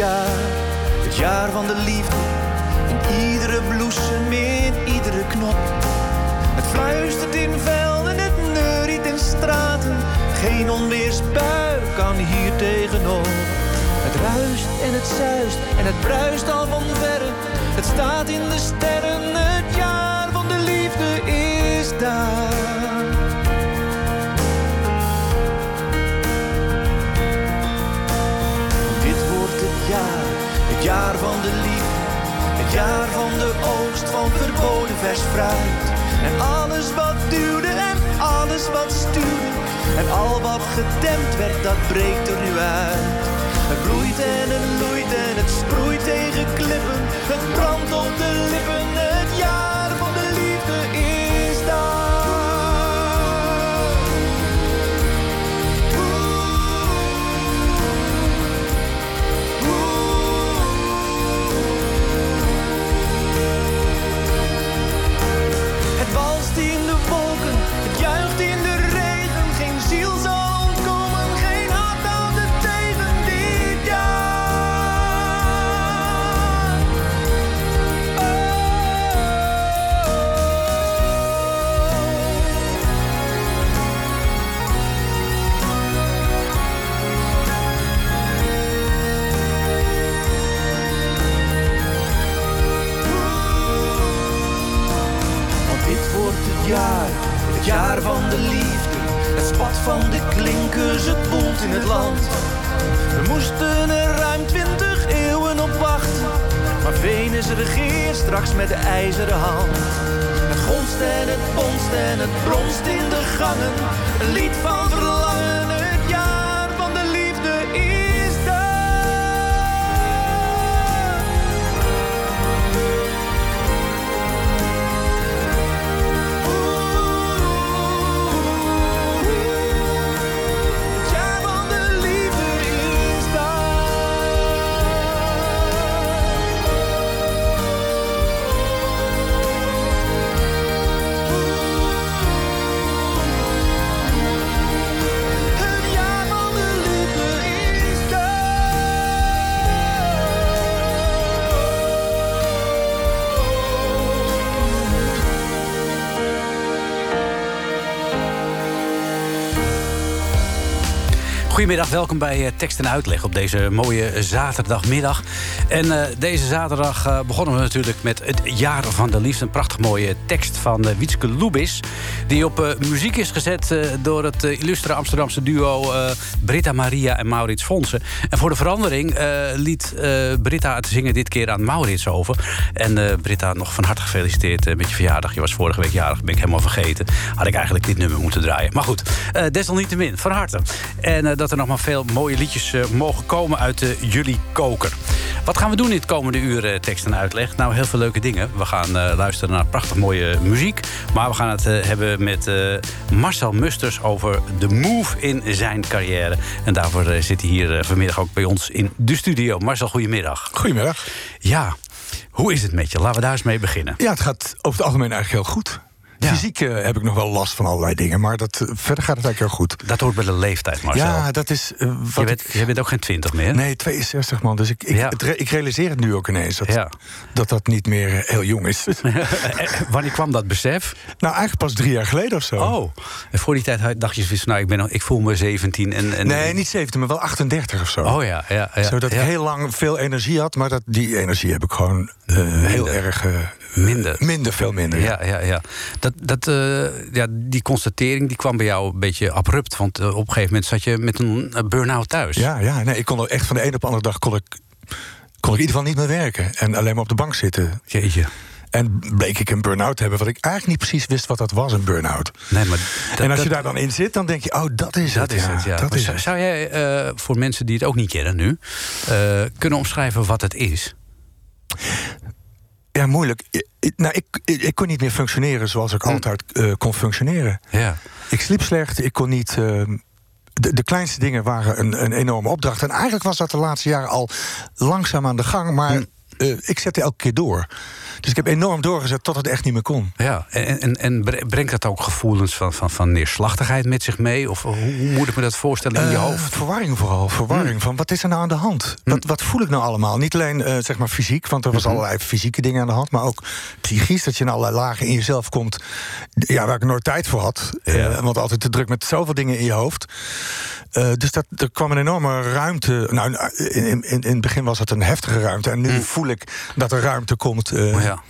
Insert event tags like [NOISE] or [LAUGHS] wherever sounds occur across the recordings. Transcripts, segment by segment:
Het jaar, van de liefde. In iedere bloesem, in iedere knop. Het fluistert in velden, het neuriet in straten. Geen onweersbui kan hier tegenop. Het ruist en het zuist en het bruist al van verre. Het staat in de sterren, het jaar van de liefde is daar. Verboden vers fruit. En alles wat duwde en alles wat stuurde. En al wat gedempt werd, dat breekt er nu uit. Het bloeit en het loeit en het sproeit tegen klippen. Het brandt op de lippen, Goedemiddag, welkom bij eh, Tekst en Uitleg op deze mooie zaterdagmiddag. En eh, deze zaterdag eh, begonnen we natuurlijk met het Jaar van de Liefde. Een prachtig mooie tekst van eh, Wietske Lubis. Die op muziek is gezet door het illustre Amsterdamse duo Britta Maria en Maurits Fonsen. En voor de verandering liet Britta het zingen dit keer aan Maurits over. En Britta, nog van harte gefeliciteerd met je verjaardag. Je was vorige week jarig, ben ik helemaal vergeten. Had ik eigenlijk dit nummer moeten draaien. Maar goed, desalniettemin, van harte. En dat er nog maar veel mooie liedjes eh, mogen komen uit eh, jullie koker. Wat gaan we doen dit komende uur, eh, tekst en uitleg? Nou, heel veel leuke dingen. We gaan luisteren naar prachtig mooie muziek. Maar we gaan het hebben met Marcel Musters over de move in zijn carrière. En daarvoor zit hij hier vanmiddag ook bij ons in de studio. Marcel, goedemiddag. Goedemiddag. Ja, hoe is het met je? Laten we daar eens mee beginnen. Ja, het gaat over het algemeen eigenlijk heel goed. Ja. Fysiek eh, heb ik nog wel last van allerlei dingen, maar dat, eh, verder gaat het eigenlijk heel goed. Dat hoort bij de leeftijd, Marcel. Ja, dat is eh, je, wat bent, ik... je bent ook geen twintig meer. Nee, 62 man. Dus ik, ik, Ja. het re- ik realiseer het nu ook ineens dat Ja. dat, dat niet meer heel jong is. [LAUGHS] Wanneer kwam dat besef? nou, eigenlijk pas drie jaar geleden of zo. Oh, en voor die tijd dacht je, zoiets van, nou, ik, ben nog, ik voel me 17 en... en Nee, niet 70, maar wel 38 of zo. Oh ja, ja. ja Zodat ik heel lang veel energie had, maar dat, die energie heb ik gewoon heel erg... Minder. Minder, veel minder. ja. Ja, ja, ja. Dat, dat, eh, ja. Die constatering die kwam bij jou een beetje abrupt. Want eh, op een gegeven moment zat je met een burn-out thuis. Ja, ja nee, ik kon er echt van de een op de andere dag kon ik, kon ik in ieder geval niet meer werken. En alleen maar op de bank zitten. Jeetje. En bleek ik een burn-out te hebben, wat ik eigenlijk niet precies wist wat dat was, een burn-out. Nee, maar dat- en als je dat- daar dan in zit, dan denk je, oh, dat is Dat het. is het, ja. Dat is zou, het. zou jij eh, voor mensen die het ook niet kennen nu... kunnen omschrijven wat het is? Ja, moeilijk. Nou, ik, ik, ik kon niet meer functioneren zoals ik altijd eh, kon functioneren. Ja. Ik sliep slecht, ik kon niet. eh, de, de kleinste dingen waren een, een enorme opdracht. En eigenlijk was dat de laatste jaren al langzaam aan de gang. Maar eh, ik zette elke keer door. Dus ik heb enorm doorgezet tot het echt niet meer kon. Ja, en, en, en bre- brengt dat ook gevoelens van, van, van neerslachtigheid met zich mee? Of hoe, hoe moet ik me dat voorstellen in je Eh, hoofd? Verwarring vooral. Verwarring van wat is er nou aan de hand? Wat, wat voel ik nou allemaal? Niet alleen eh, zeg maar fysiek, want er was allerlei fysieke dingen aan de hand. Maar ook psychisch, dat je in allerlei lagen in jezelf komt. Ja, waar ik nooit tijd voor had. Ja. want altijd te druk met zoveel dingen in je hoofd. Eh, dus dat, er kwam een enorme ruimte. Nou, in, in, in het begin was het een heftige ruimte. En nu voel ik dat er ruimte komt eh, Maar ja,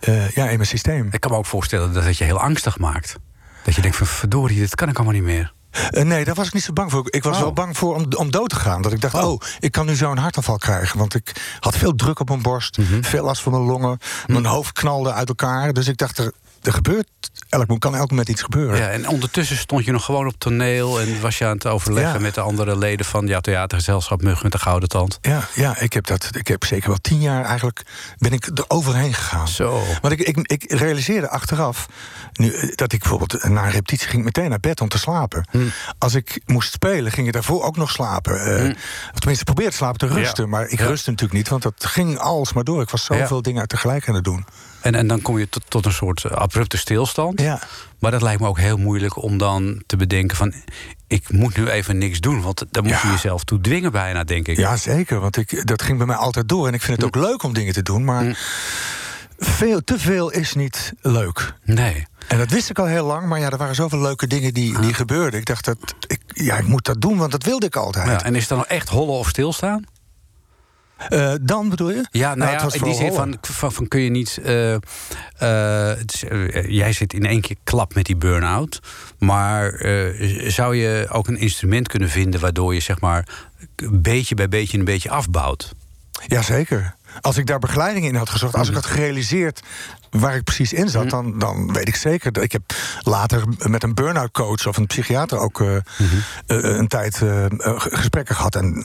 eh, ja, in mijn systeem. ik kan me ook voorstellen dat het je heel angstig maakt. Dat je denkt van verdorie, dit kan ik allemaal niet meer. Nee, daar was ik niet zo bang voor. Ik was Oh. wel bang voor om, om dood te gaan. Dat ik dacht, Oh. oh. ik kan nu zo'n hartaanval krijgen. Want ik had veel druk op mijn borst, Mhm. veel last van mijn longen. Mijn hoofd knalde uit elkaar. Dus ik dacht, er, er gebeurt, elk, kan elk moment iets gebeuren. Ja, en ondertussen stond je nog gewoon op toneel... en was je aan het overleggen Ja. met de andere leden van... ja, theatergezelschap Mug met de Gouden Tand. Ja, ja ik, heb dat, ik heb zeker wel tien jaar eigenlijk ben ik er overheen gegaan. Zo. Want ik, ik, ik realiseerde achteraf nu, eh, dat ik bijvoorbeeld na een repetitie ging meteen naar bed om te slapen. Hm. Als ik moest spelen, ging ik daarvoor ook nog slapen. Eh, Of tenminste, probeerde te slapen te rusten. Ja. Maar ik Hm. Ja. rustte natuurlijk niet, want dat ging alsmaar door. Ik was zoveel dingen tegelijk aan het doen. En, en dan kom je tot, tot een soort eh, abrupte stilstand. Ja. Maar dat lijkt me ook heel moeilijk om dan te bedenken van... ik moet nu even niks doen, want daar moet je jezelf toe dwingen bijna, denk ik. Ja, zeker. Want ik, dat ging bij mij altijd door. En ik vind het ook leuk om dingen te doen. Maar Hm. veel, te veel is niet leuk. Nee. En dat wist ik al heel lang, maar ja, er waren zoveel leuke dingen die, die gebeurden. Ik dacht, dat, ik, ja, ik moet dat doen, want dat wilde ik altijd. Ja, en is het dan echt hollen of stilstaan? Eh, dan bedoel je? Ja, nou, het ja, was in die vooral zin van, van, van kun je niet... eh, eh, is, jij zit in één keer klap met die burn-out. Maar zou je ook een instrument kunnen vinden... waardoor je zeg maar beetje bij beetje een beetje afbouwt? Jazeker. Als ik daar begeleiding in had gezocht, als ik had gerealiseerd waar ik precies in zat, dan, dan weet ik zeker. dat Ik heb later met een burn-out coach of een psychiater ook eh, een tijd gesprekken gehad. En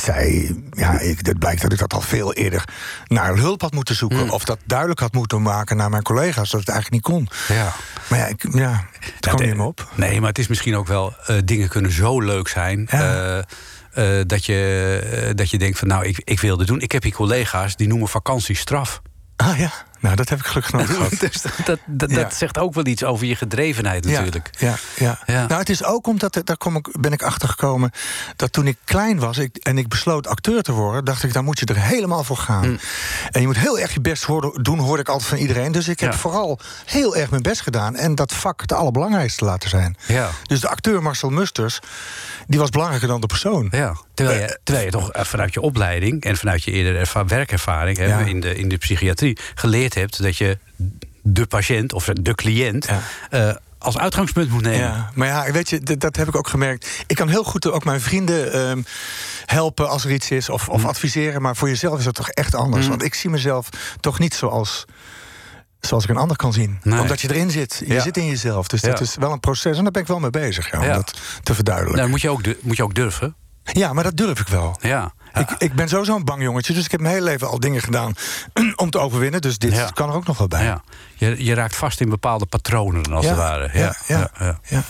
zij, ja, ik, het blijkt dat ik dat al veel eerder naar hulp had moeten zoeken. Mm. Of dat duidelijk had moeten maken naar mijn collega's, dat het eigenlijk niet kon. Ja. Maar ja, ik, ja het kwam niet meer op. Nee, maar het is misschien ook wel... eh, dingen kunnen zo leuk zijn... Ja. eh, eh, dat, je, dat je denkt van nou, ik, ik wil dit doen. Ik heb hier collega's die noemen vakantie straf. Ah ja, nou dat heb ik gelukkig nooit [LAUGHS] gehad. dus dat, dat, dat, Ja. dat zegt ook wel iets over je gedrevenheid natuurlijk. Ja, ja, ja. Ja. Nou, het is ook omdat, daar kom ik, ben ik achter gekomen... dat toen ik klein was ik, en ik besloot acteur te worden... dacht ik, dan moet je er helemaal voor gaan. Hm. En je moet heel erg je best horen- doen, hoorde ik altijd van iedereen. Dus ik heb vooral heel erg mijn best gedaan... en dat vak het allerbelangrijkste laten zijn. Ja. Dus de acteur Marcel Musters, die was belangrijker dan de persoon. Ja, terwijl je, terwijl je toch eh, vanuit je opleiding en vanuit je eerdere erva- werkervaring hè, Ja. in, de, in de psychiatrie geleerd hebt dat je de patiënt of de cliënt Ja. eh, als uitgangspunt moet nemen. Ja, maar ja, weet je, dat, dat heb ik ook gemerkt. Ik kan heel goed ook mijn vrienden ehm, helpen als er iets is of, of adviseren. Maar voor jezelf is dat toch echt anders. Want ik zie mezelf toch niet zoals, zoals ik een ander kan zien. Nee. Omdat je erin zit. Je Ja. zit in jezelf. Dus dat Ja. is wel een proces. En daar ben ik wel mee bezig, ja, om dat te verduidelijken. Nou, moet, je ook, moet je ook durven. Ja, maar dat durf ik wel. Ja. Ik, ik ben sowieso een bang jongetje, dus ik heb mijn hele leven al dingen gedaan [CLEARS THROAT] om te overwinnen. Dus dit kan er ook nog wel bij. Je, je raakt vast in bepaalde patronen, als het ware. ja, ja. ja.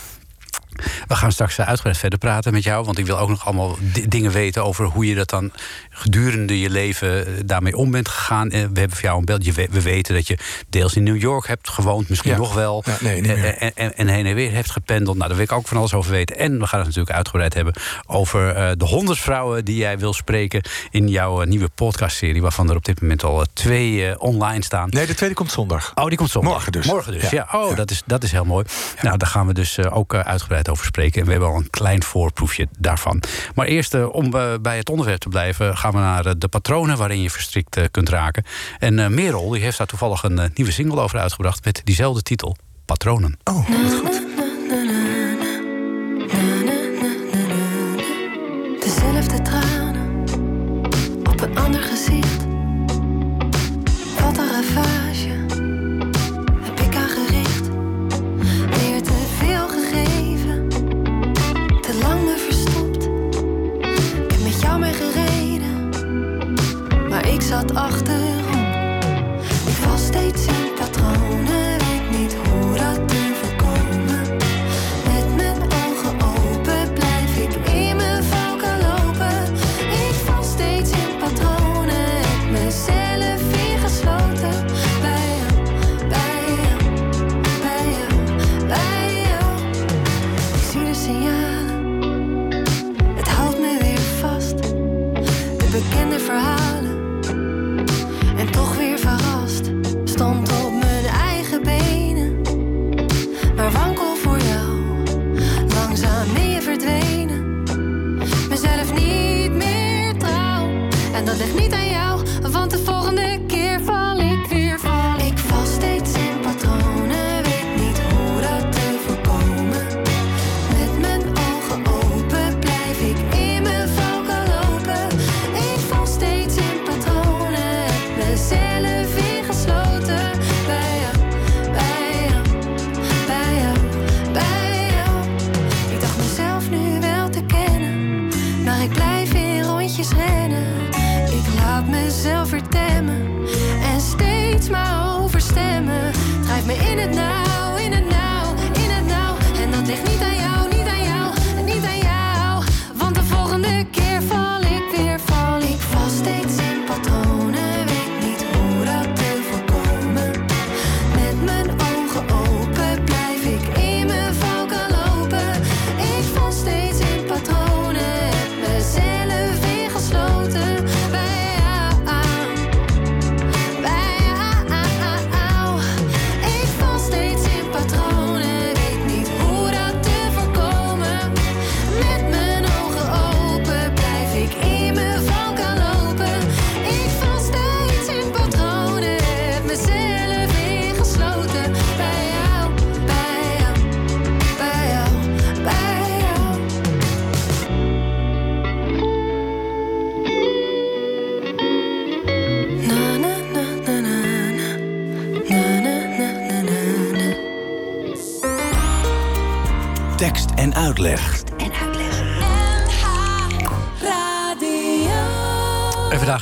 We gaan straks eh, uitgebreid verder praten met jou. Want ik wil ook nog allemaal di- dingen weten over hoe je dat dan gedurende je leven eh, daarmee om bent gegaan. Eh, We hebben voor jou een beeld. We, we weten dat je deels in New York hebt gewoond, misschien Ja. nog wel. Ja, nee. En, en, en heen en weer hebt gependeld. Nou, daar wil ik ook van alles over weten. En we gaan het natuurlijk uitgebreid hebben over de honderd vrouwen die jij wil spreken in jouw nieuwe podcastserie. Waarvan er op dit moment al twee online staan. Nee, de tweede komt zondag. Oh, die komt zondag. Morgen dus. Morgen dus, ja. Ja. Oh. Dat, is, dat is heel mooi. Nou, daar gaan we dus ook eh, over spreken. En we hebben al een klein voorproefje daarvan. Maar eerst, eh, om eh, bij het onderwerp te blijven... gaan we naar eh, de patronen waarin je verstrikt kunt raken. En Merel die heeft daar toevallig een nieuwe single over uitgebracht... met diezelfde titel, Patronen. Oh, goed.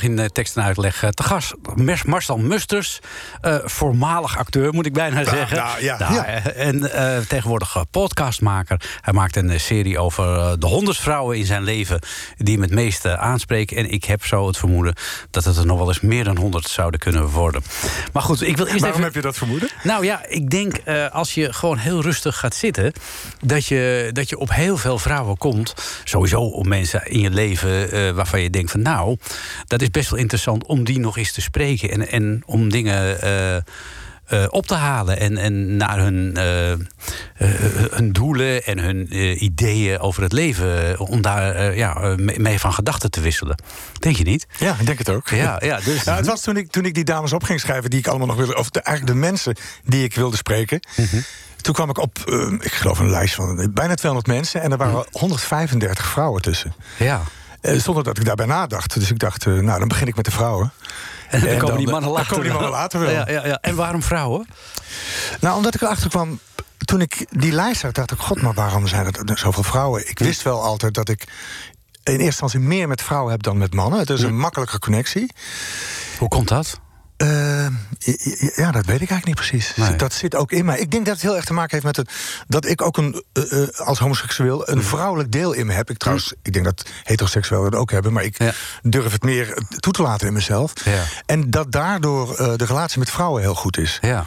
In tekst en uitleg eh, te gast Marcel Musters. eh, voormalig acteur, moet ik bijna zeggen. nou, ja. Ja. En eh, tegenwoordig podcastmaker. Hij maakt een serie over de honderd vrouwen in zijn leven... die hem het meeste aanspreken. En ik heb zo het vermoeden dat het er nog wel eens meer dan honderd zouden kunnen worden. Maar goed, ik wil eerst Waarom even... heb je dat vermoeden? Nou ja, ik denk als je gewoon heel rustig gaat zitten, dat je, dat je op heel veel vrouwen komt. Sowieso op mensen in je leven waarvan je denkt van nou, dat is best wel interessant om die nog eens te spreken. En, en om dingen. eh, eh, op te halen en, en naar hun, eh, hun doelen en hun ideeën over het leven, om daar ja, mee, van gedachten te wisselen. Denk je niet? Ja, ik denk het ook. Ja, ja, [LAUGHS] dus, Ja, het was toen ik, toen ik die dames op ging schrijven die ik allemaal nog wilde. Of de, eigenlijk de mensen die ik wilde spreken. Mhm. Toen kwam ik op, ik geloof een lijst van bijna 200 mensen. En er waren 135 vrouwen tussen. ja. Eh, zonder dat ik daarbij nadacht. Dus ik dacht, eh, nou, dan begin ik met de vrouwen. En dan En komen dan, die eh, mannen dan later. komen die mannen later wel. Ja, ja, ja. En waarom vrouwen? Nou, omdat ik erachter kwam. Toen ik die lijst zag, dacht ik: God, maar waarom zijn er zoveel vrouwen? Ik wist wel altijd dat ik in eerste instantie meer met vrouwen heb dan met mannen. Het is een makkelijke connectie. Hoe komt dat? Eh, ja, dat weet ik eigenlijk niet precies. Nee. Dat zit ook in mij. Ik denk dat het heel erg te maken heeft met het, dat ik ook een, eh, eh, als homoseksueel een vrouwelijk deel in me heb. Ik trouwens, ik denk dat heteroseksuelen dat ook hebben, maar ik Ja. durf het meer toe te laten in mezelf. Ja. En dat daardoor de relatie met vrouwen heel goed is. Ja.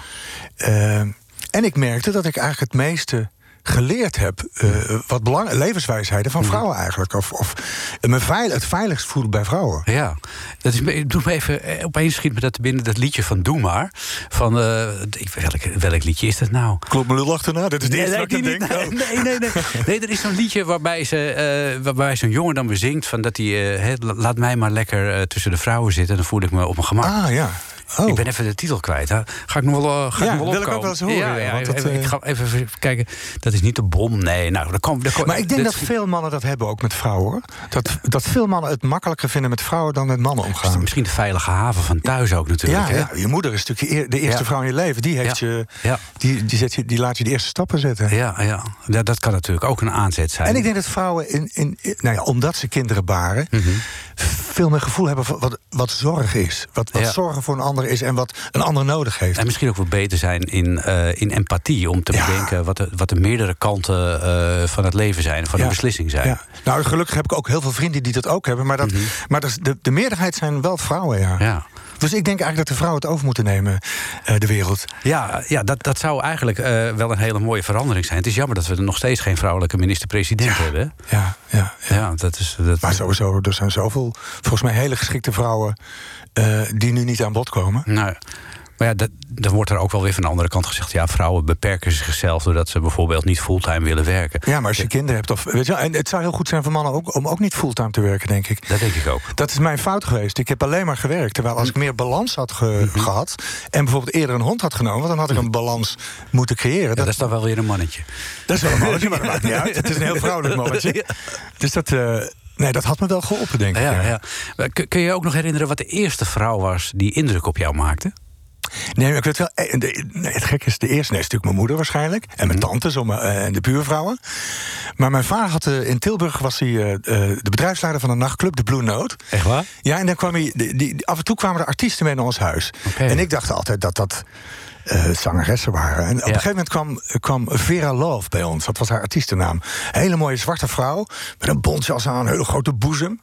En ik merkte dat ik eigenlijk het meeste geleerd heb. eh, wat belang, levenswijsheden van vrouwen eigenlijk. Of, of me veil, het veiligst voelen bij vrouwen. Ja, dat is, me- doe me even, eh, opeens schiet me dat te binnen, dat liedje van Doe Maar. Van, eh, welk, welk liedje is dat nou? Klopt mijn lul achterna? Dat is de Nee, eerste nee, denk. nee, nee, nee, [LAUGHS] nee. Er is zo'n liedje waarbij, ze, waarbij zo'n jongen dan weer zingt... Van dat hij, laat mij maar lekker tussen de vrouwen zitten... dan voel ik me op mijn gemak. Ah ja. Oh. Ik ben even de titel kwijt. Hè. Ga ik nog wel, uh, ga Ja, ik nog wel wil ik ook wel eens horen, Ja, want dat, even, eh, ik ga even kijken. Dat is niet de bom. Nee, nou, dat kan, dat kan- Maar ik denk dat veel mannen dat hebben ook met vrouwen. Hoor. Dat, dat veel mannen het makkelijker vinden met vrouwen dan met mannen omgaan. Misschien de veilige haven van thuis ook natuurlijk. Ja, hè? ja, je moeder is natuurlijk de eerste vrouw in je leven. Die, heeft je, die, die, zet je, die laat je de eerste stappen zetten. Ja, ja. Dat, dat kan natuurlijk ook een aanzet zijn. En ik denk dat vrouwen, in, in, in- nou ja, omdat ze kinderen baren... Mhm. veel meer gevoel hebben van wat, wat zorg is. Wat, wat zorgen voor een ander is en wat een ander nodig heeft. En misschien ook wel beter zijn in, eh, in empathie. Om te Ja. bedenken wat de, wat de meerdere kanten eh, van het leven zijn. Van Ja. een beslissing zijn. Ja. Nou, gelukkig heb ik ook heel veel vrienden die dat ook hebben. Maar, dat, maar dat de, de meerderheid zijn wel vrouwen, ja. Mhm. Ja. Dus ik denk eigenlijk dat de vrouwen het over moeten nemen, eh, de wereld. Ja, ja dat, dat zou eigenlijk wel een hele mooie verandering zijn. Het is jammer dat we er nog steeds geen vrouwelijke minister-president hebben. ja, ja. Ja, dat is. Dat, Maar sowieso, er zijn zoveel, volgens mij hele geschikte vrouwen... eh, die nu niet aan bod komen. Nou, maar ja, dat, dan wordt er ook wel weer van de andere kant gezegd... ja, vrouwen beperken zichzelf doordat ze bijvoorbeeld niet fulltime willen werken. Ja, maar als je kinderen hebt... Of, weet je, en het zou heel goed zijn voor mannen ook, om ook niet fulltime te werken, denk ik. Dat denk ik ook. Dat is mijn fout geweest. Ik heb alleen maar gewerkt. Terwijl als ik meer balans had ge- Mhm. gehad... en bijvoorbeeld eerder een hond had genomen... want dan had ik een balans moeten creëren. Ja, dat, dat is dan wel weer een mannetje. dat is wel een mannetje, maar dat maakt niet [LAUGHS] uit. Het is een heel vrouwelijk mannetje. Dus dat, eh, nee, dat had me wel geholpen, denk ik. Ja, ja. Maar Kun, kun je ook nog herinneren wat de eerste vrouw was... die indruk op jou maakte? Nee, ik weet wel. eh, het gekke is, de eerste nee, is natuurlijk mijn moeder waarschijnlijk. En mijn tantes om, eh, en de buurvrouwen. Maar mijn vader had eh, in Tilburg was hij eh, eh, de bedrijfsleider van een nachtclub, de Blue Note. Echt waar? Ja, en dan kwam hij. Die, af en toe kwamen er artiesten mee naar ons huis. En ik dacht altijd dat dat. Eh, zangeressen waren. En op een gegeven moment kwam, kwam Vera Love bij ons. Dat was haar artiestennaam. Hele mooie zwarte vrouw. Met een bontjas aan, een hele grote boezem.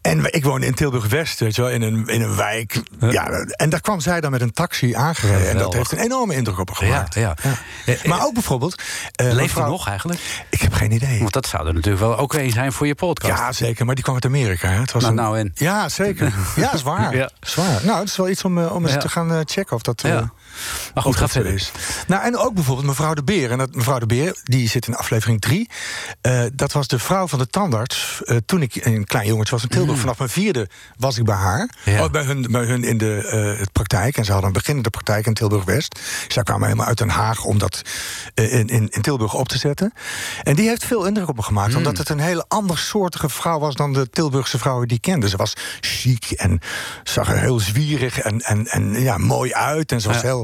En ik woonde in Tilburg-West, weet je wel, in een, in een wijk. Ja, en daar kwam zij dan met een taxi aangereden. En dat heeft een enorme indruk op me Ja, gemaakt. ja. Eh, eh, Maar ook bijvoorbeeld... eh, Leeft mevrouw- nog eigenlijk? Ik heb geen idee. Want dat zou er natuurlijk wel ook een zijn voor je podcast. Ja, zeker. Maar die kwam uit Amerika. Hè. Het was Nou, een- nou en? Ja, zeker. [LAUGHS] Ja, is waar. Ja. Is waar. Nou, het is wel iets om, om eens Ja. te gaan checken of dat... Ja. Maar goed, of ga dat zo verder. is. Nou, en ook bijvoorbeeld mevrouw de Beer. En dat, mevrouw de Beer, die zit in aflevering 3. dat was de vrouw van de tandarts. eh, toen ik een klein jongetje was in Tilburg. Vanaf mijn vierde was ik bij haar. Mm. Ja. Oh, bij, hun, bij hun in de eh, het praktijk. En ze hadden een beginnende praktijk in Tilburg-West. Zij kwamen helemaal uit Den Haag om dat eh, in, in, in Tilburg op te zetten. En die heeft veel indruk op me gemaakt. Mm. Omdat het een hele andersoortige vrouw was dan de Tilburgse vrouwen die ik kende. Ze was chic en zag er heel zwierig en, en, en ja, mooi uit. En ze was Ja. heel.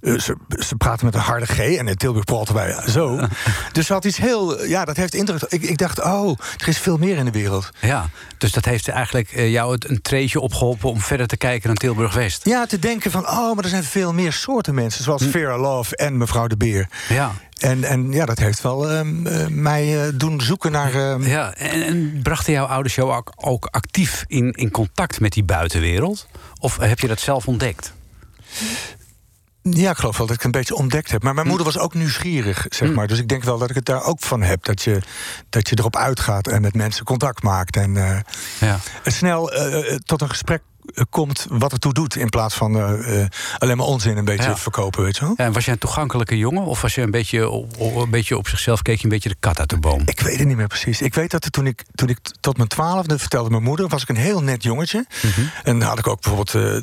Eh, ze, ze praatte met een harde G en in Tilburg praten wij zo. [LAUGHS] dus ze had iets heel. Ja, dat heeft indruk. Ik, ik dacht, oh, er is veel meer in de wereld. Ja, dus dat heeft eigenlijk eh, jou een treetje opgeholpen... om verder te kijken naar Tilburg-West. Ja, te denken van, oh, maar er zijn veel meer soorten mensen. Zoals Vera Love en mevrouw de Beer. Ja. En, en ja, dat heeft wel ehm, eh, mij doen zoeken naar. ehm, Ja, en, en brachten jouw ouders jou ook, ook actief in, in contact met die buitenwereld? Of heb je dat zelf ontdekt? Ja, ik geloof wel dat ik het een beetje ontdekt heb. Maar mijn moeder was ook nieuwsgierig, zeg maar. Dus ik denk wel dat ik het daar ook van heb. Dat je, dat je erop uitgaat en met mensen contact maakt. En eh, Ja. snel eh, eh, tot een gesprek komt wat ertoe doet. In plaats van eh, eh, alleen maar onzin een beetje Ja. verkopen, weet je wel. Ja, en was jij een toegankelijke jongen? Of was je een beetje op, een beetje op zichzelf, keek je een beetje de kat uit de boom? Ik weet het niet meer precies. Ik weet dat er toen ik, toen ik tot mijn twaalfde vertelde mijn moeder, was ik een heel net jongetje. Mhm. En dan had ik ook bijvoorbeeld eh,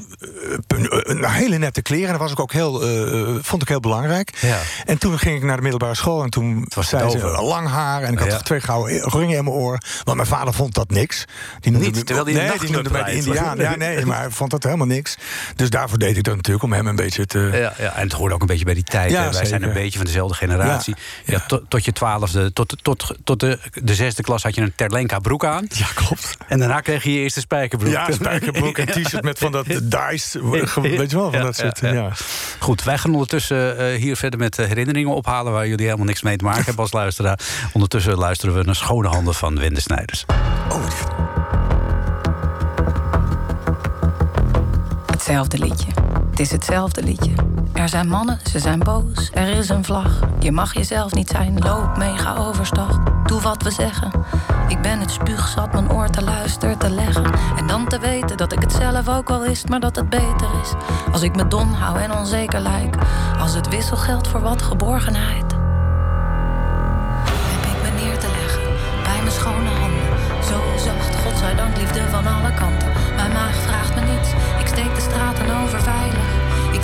een, hele nette kleren. En dat was ik ook heel, eh, vond ik heel belangrijk. Ja. En toen ging ik naar de middelbare school en toen was zei ze lang haar en ik had twee gouden ringen in mijn oor. Want mijn vader vond dat niks. Die noemde Niet, me- terwijl de nee, die noemde mij de Indiaan. Ja, nee, maar hij vond dat helemaal niks. Dus daarvoor deed ik dat natuurlijk om hem een beetje te. Ja, ja, en het hoorde ook een beetje bij die tijd. Ja. Wij zijn een beetje van dezelfde generatie. Ja, Ja, tot, tot je twaalfde, tot, tot, tot de, de zesde klas had je een Terlenka broek aan. Ja, klopt. En daarna kreeg je je eerste spijkerbroek. Ja, spijkerbroek en [LAUGHS] t-shirt met van dat [LAUGHS] dice. Weet je wel, van dat soort. ja. Goed, wij gaan ondertussen eh, hier verder met eh, herinneringen ophalen... waar jullie helemaal niks mee te maken hebben als luisteraar. Ondertussen luisteren we naar Schone Handen van Wende Snijders. Oh, Hetzelfde liedje. Het is hetzelfde liedje. Er zijn mannen, ze zijn boos, er is een vlag. Je mag jezelf niet zijn, loop mee, ga overstag. Doe wat we zeggen. Ik ben het spuugzat mijn oor te luisteren te leggen. En dan te weten dat ik het zelf ook wel wist, maar dat het beter is. Als ik me dom hou en onzeker lijk. Als het wisselgeld voor wat geborgenheid. Heb ik me neer te leggen bij mijn schone handen. Zo zacht, godzijdank, liefde van alle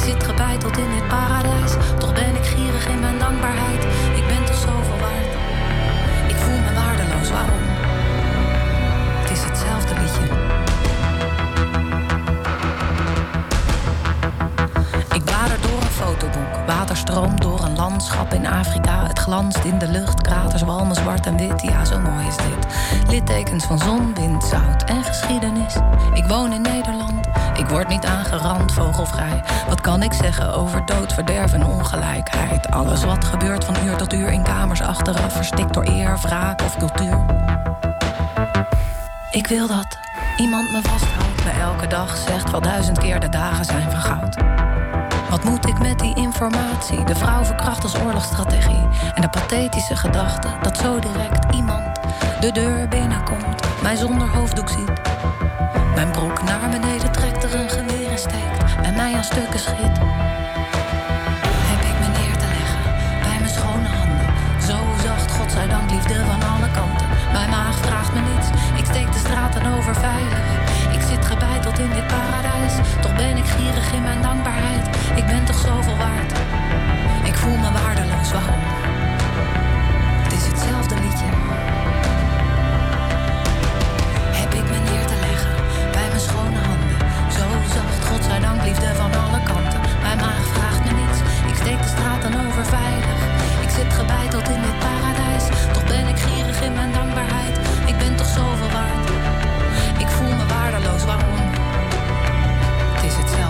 zit gebeiteld in het paradijs. Toch ben ik gierig in mijn dankbaarheid. Ik ben toch zoveel waard. Ik voel me waardeloos, waarom? Het is hetzelfde liedje. Ik blader door een fotoboek. Water stroomt door een landschap in Afrika. Het glanst in de lucht, kraters, walmen zwart en wit. Ja, zo mooi is dit. Littekens van zon, wind, zout en geschiedenis. Ik woon in Nederland ik word niet aangerand, vogelvrij. Wat kan ik zeggen over dood, verderf en ongelijkheid? Alles wat gebeurt van uur tot uur in kamers achteraf... verstikt door eer, wraak of cultuur. Ik wil dat iemand me vasthoudt, me elke dag zegt wel duizend keer de dagen zijn van goud. Wat moet ik met die informatie? De vrouw verkracht als oorlogsstrategie. En de pathetische gedachte dat zo direct iemand de deur binnenkomt, mij zonder hoofddoek ziet. Mijn broek naar beneden aan stukken schiet. Heb ik me neer te leggen bij mijn schone handen. Zo zacht, godzijdank, liefde van alle kanten. Mijn maag vraagt me niets, ik steek de straten over veilig. Ik zit gebeiteld in dit paradijs, toch ben ik gierig in mijn dankbaarheid. Ik ben toch zoveel waard. Ik voel me waardeloos, waarom? Het is hetzelfde liedje. Liefde van alle kanten. Mijn maag vraagt me niets, ik steek de straten over veilig. Ik zit gebeiteld in dit paradijs, toch ben ik gierig in mijn dankbaarheid. Ik ben toch zoveel waard. Ik voel me waardeloos, waarom? Het is hetzelfde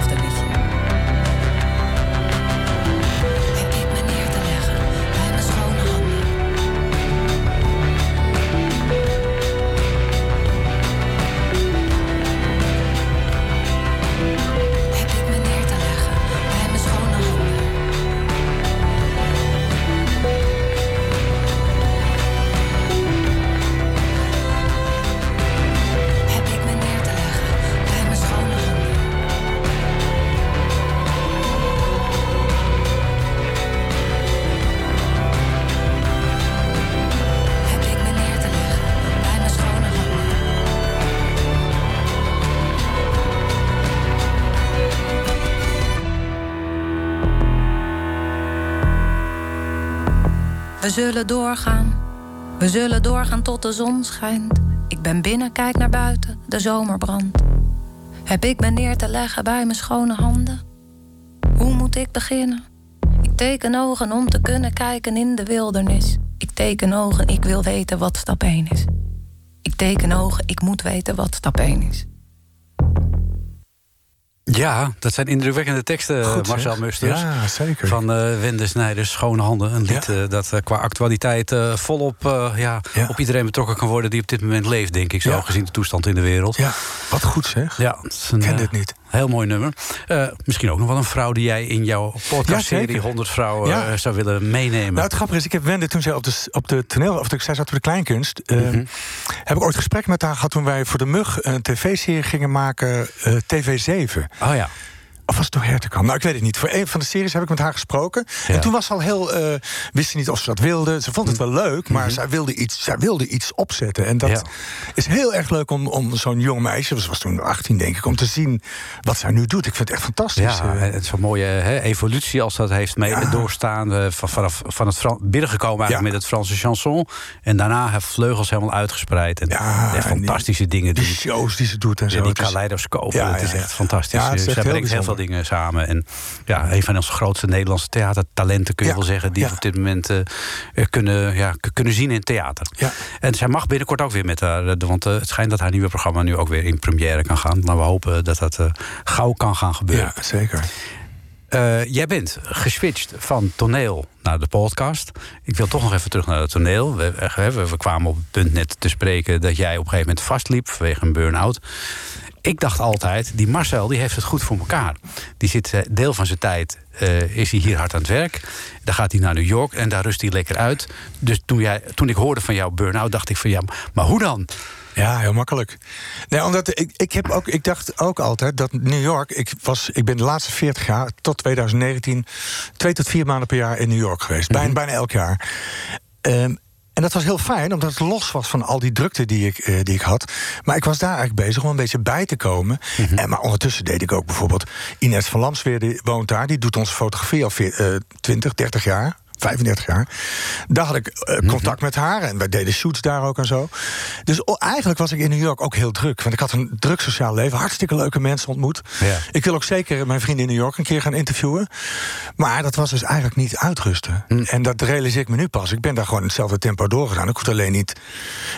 We zullen doorgaan, we zullen doorgaan tot de zon schijnt. Ik ben binnen, kijk naar buiten, de zomer brandt. Heb ik me neer te leggen bij mijn schone handen? Hoe moet ik beginnen? Ik teken ogen om te kunnen kijken in de wildernis. Ik teken ogen, ik wil weten wat stap 1 is. Ik teken ogen, ik moet weten wat stap 1 is. Ja, dat zijn indrukwekkende teksten, Goed, Marcel zeg. Musters. Ja, zeker. Van eh Wende Snijders, Schone Handen. Een lied Ja. eh, dat eh, qua actualiteit volop ja, Ja. op iedereen betrokken kan worden... die op dit moment leeft, denk ik, zo gezien de toestand in de wereld. Ja, wat goed zeg. Ja, een ken dit niet. Heel mooi nummer. Eh, misschien ook nog wel een vrouw die jij in jouw Ja, podcastserie zeker. 100 vrouwen Ja. eh, zou willen meenemen. Nou, het grappige is, ik heb Wende toen zij op de, op de toneel, of zij zat op de kleinkunst, eh, Mhm. heb ik ooit gesprek met haar gehad toen wij voor de Mug een tv-serie gingen maken, eh, TV7. Oh ja. Of was het door Hertekamp? Nou, ik weet het niet. Voor een van de series heb ik met haar gesproken. Ja. En toen was ze al heel... eh, wist ze niet of ze dat wilde. Ze vond het wel leuk, maar zij, wilde iets, zij wilde iets opzetten. En dat. Ja. is heel erg leuk om, om zo'n jong meisje... ze was toen 18, denk ik, om te zien wat zij nu doet. Ik vind het echt fantastisch. Ja, eh. het is een mooie hè, evolutie als dat heeft mee Ja. doorstaan. eh, van, vanaf van het Fran binnengekomen eigenlijk met het Franse chanson. En daarna heeft vleugels helemaal uitgespreid. En die- fantastische dingen die doen. shows die ze doet en zo. die Ja, het is echt fantastisch. Ja, het is echt heel brengt heel veel. Dingen samen. En ja, een van onze grootste Nederlandse theatertalenten, kun je Ja, wel zeggen... die ja. op dit moment eh, eh, kunnen, ja, kunnen zien in theater. Ja. En zij mag binnenkort ook weer met haar... eh, Want het schijnt dat haar nieuwe programma nu ook weer in première kan gaan. Maar we hopen dat dat gauw kan gaan gebeuren. Ja, zeker. Jij bent geswitcht van toneel naar de podcast. Ik wil toch nog even terug naar het toneel. We, we, we- we kwamen op het punt net te spreken dat jij op een gegeven moment vastliep vanwege een burn-out. Ik dacht altijd, die Marcel die heeft het goed voor elkaar. Die zit eh, deel van zijn tijd eh, is hij hier hard aan het werk. Dan gaat hij naar New York en daar rust hij lekker uit. Dus toen, jij, toen ik hoorde van jouw burn-out, dacht ik van ja, maar hoe dan? Ja, heel makkelijk. Nee, omdat ik, ik, heb ook, ik dacht ook altijd dat New York. Ik, was, ik ben de laatste 40 jaar, tot 2019, twee tot vier maanden per jaar in New York geweest. Bijna, bijna elk jaar. Ehm, en dat was heel fijn, omdat het los was van al die drukte die ik, eh, die ik had. Maar ik was daar eigenlijk bezig om een beetje bij te komen. en, maar ondertussen deed ik ook bijvoorbeeld... Ines van Lamsweer, die woont daar, die doet onze fotografie al veer- eh, 20, 30 jaar. 35 jaar. Daar had ik eh, Mhm. contact met haar en wij deden shoots daar ook en zo. Dus eigenlijk was ik in New York ook heel druk. Want ik had een druk sociaal leven, hartstikke leuke mensen ontmoet. Ja. Ik wil ook zeker mijn vrienden in New York een keer gaan interviewen. Maar dat was dus eigenlijk niet uitrusten. Hm. En dat realiseer ik me nu pas. Ik ben daar gewoon hetzelfde tempo doorgegaan. Ik hoefde alleen niet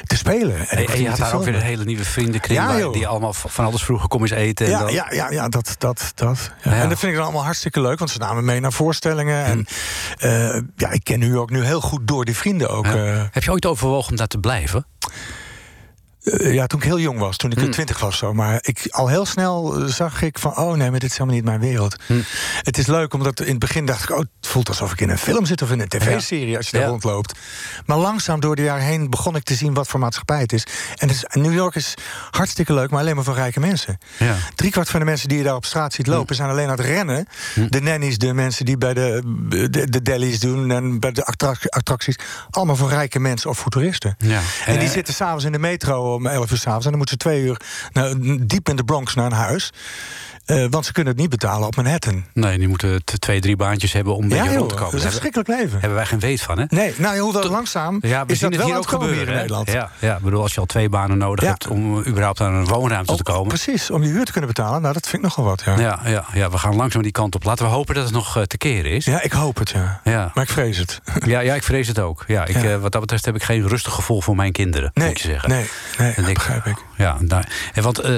te spelen. En, je had daar ook weer een hele nieuwe vriendenkring... Ja, die allemaal van alles vroegen, kom eens eten. En Ja, dan- ja, ja, ja, dat, dat, dat. Ja. Ja. En dat vind ik dan allemaal hartstikke leuk, want ze namen mee naar voorstellingen. En eh, ja, ik ken New York nu heel goed door die vrienden ook. Ja. eh. Heb je ooit overwogen om daar te blijven? Eh, ja, toen ik heel jong was, toen ik Hmm. twintig was zo. Maar ik, al heel snel eh, zag ik van, oh nee, maar dit is helemaal niet mijn wereld. Hmm. Het is leuk, omdat in het begin dacht ik... oh, het voelt alsof ik in een film zit of in een tv-serie als je daar Ja. rondloopt. Maar langzaam door de jaren heen begon ik te zien wat voor maatschappij het is. En New York is hartstikke leuk, maar alleen maar voor rijke mensen. Ja. Driekwart van de mensen die je daar op straat ziet lopen... zijn alleen aan het rennen. De nannies, de mensen die bij de, de, de delis doen... en bij de attrac- attracties. Allemaal voor rijke mensen of futuristen. Ja. En die eh, zitten s'avonds in de metro om 11 uur s'avonds. En dan moeten ze twee uur nou, diep in de Bronx naar een huis. Eh, want ze kunnen het niet betalen op Manhattan. Nee, die moeten twee, drie baantjes hebben om beetje ja, rond te komen. dat is een verschrikkelijk leven. hebben wij geen weet van, hè? Nee, nou, hoewel langzaam Ja, we is zien dat het wel hier ook gebeuren. hier in hè? Nederland. Ja, ja, ik bedoel, als je al twee banen nodig Ja. hebt om überhaupt aan een woonruimte te komen. precies, om je huur te kunnen betalen. Nou, dat vind ik nogal wat, ja. Ja, Ja, ja, ja, we gaan langzaam die kant op. Laten we hopen dat het nog eh, te keren is. ik hoop het, ja. Ja. Maar ik vrees het. Ja, ja, ik vrees het ook. Ja, ik, Ja. eh, wat dat betreft heb ik geen rustig gevoel voor mijn kinderen, Nee, moet je zeggen. nee, nee dat ik- begrijp ik. Ja, nou, en want eh,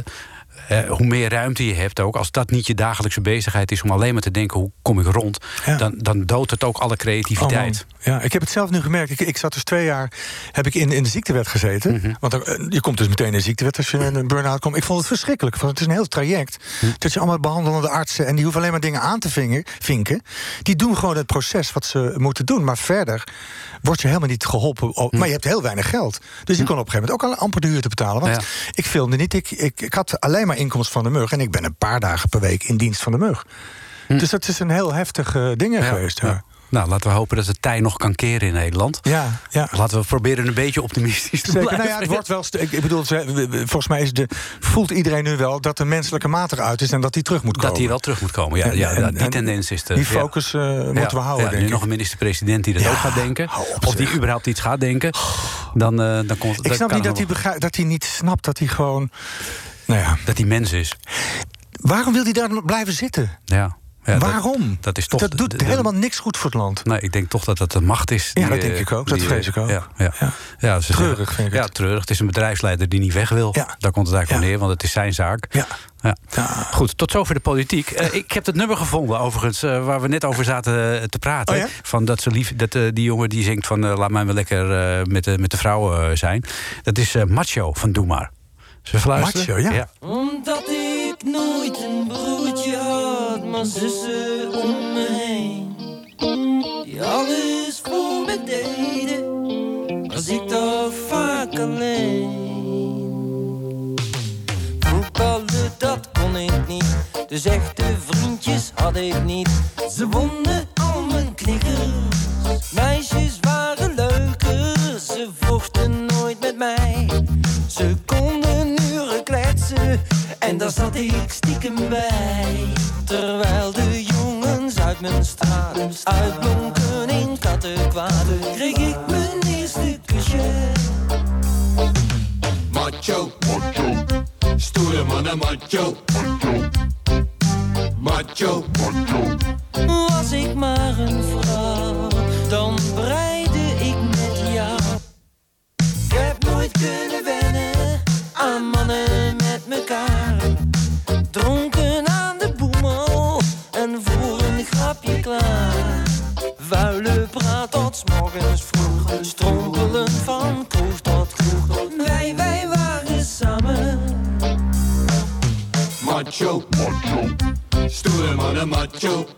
eh, hoe meer ruimte je hebt ook, als dat niet je dagelijkse bezigheid is om alleen maar te denken hoe kom ik rond, Ja. dan, dan doodt het ook alle Oh, creativiteit. man. ja, ik heb het zelf nu gemerkt. Ik, ik zat dus twee jaar heb ik in, in de ziektewet gezeten. Mhm. Want eh, je komt dus meteen in de ziektewet als je in een burn-out komt. Ik vond het verschrikkelijk. Want het is een heel traject. Mhm. Dat je allemaal behandelende artsen... en die hoeven alleen maar dingen aan te vinken. Die doen gewoon het proces wat ze moeten doen. Maar verder word je helemaal niet geholpen. Mhm. op- Maar je hebt heel weinig geld. Dus je kon op een gegeven moment ook al amper de huur te betalen. Want Ja. ik filmde niet. Ik, ik, ik had alleen maar inkomsten van de mug. En ik ben een paar dagen per week in dienst van de mug. Dus dat is een heel heftig eh, ding Hm. Ja, geweest. Ja. Nou, laten we hopen dat het tij nog kan keren in Nederland. Ja, ja. Laten we proberen een beetje optimistisch te Zeker. blijven. Nou ja, het wordt wel. Ik, ik bedoel, volgens mij is de, voelt iedereen nu wel dat de menselijke maat eruit is en dat die terug moet komen. dat hij wel terug moet komen. Ja, En- ja, en- die en tendens is de, Die ja. focus eh, moeten Ja, we houden, ja, denk nu ik. nog een minister-president die dat ook gaat denken. op, of die überhaupt iets gaat denken. Dan, eh, dan komt ik dan snap niet dat hij, begrijpt, dat hij niet snapt dat hij gewoon. Nou ja, dat hij mens is. waarom wil hij daar blijven zitten? Ja. Ja, waarom? Dat, is toch. dat doet de- de- helemaal niks goed voor het land. Nee, ik denk toch dat dat de macht is. Ja, dat eh, denk ik ook. Dat die, vrees eh, ik ook. Ja, ja. Ja. Treurig vind ik Ja, het. treurig. Het is een bedrijfsleider die niet weg wil. Ja. Daar komt het eigenlijk Ja. op neer, want het is zijn zaak. Ja. Ja. Ja. Goed, tot zover de politiek. Eh, ik heb het nummer gevonden, overigens, eh, waar we net over zaten eh, te praten. Oh ja? Van dat, ze lief, dat eh, die jongen die zingt van eh, laat mij wel lekker eh, met, de met de vrouwen eh, zijn. Dat is eh, Macho van Doe Maar. Macho, ja. Omdat ik nooit een broertje maar zussen om me heen. Die alles voor me deden, was ik toch vaak alleen. Voetballen, dat kon ik niet, dus echte vriendjes had ik niet. Ze wonnen al mijn knikkers, meisjes waren leuker, ze vochten nooit met mij. Ze konden uren kletsen en daar zat ik stiekem bij. Terwijl de jongens uit mijn straat uitblonken in kattenkwaad, kreeg ik mijn eerste kusje. Macho, macho, stoere mannen macho, macho, macho, Was ik maar een vrouw, dan breide ik met jou. Ik heb nooit kunnen wennen aan mannen met mekaar. Mannen macho,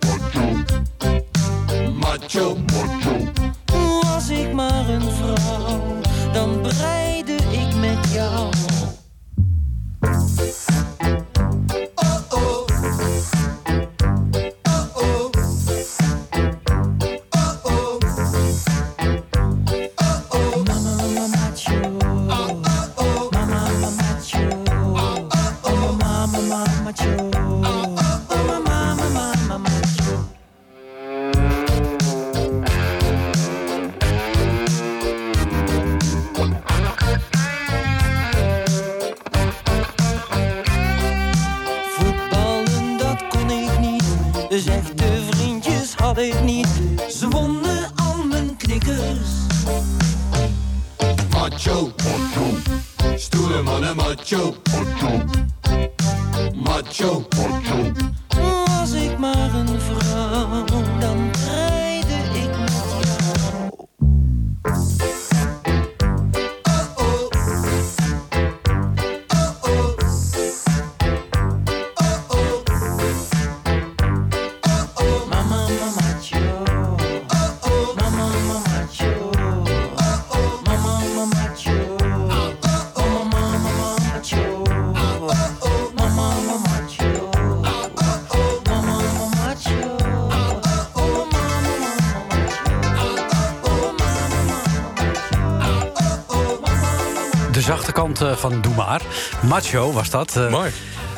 zachte kant eh, van Doe Maar. Macho was dat. Eh, Mooi.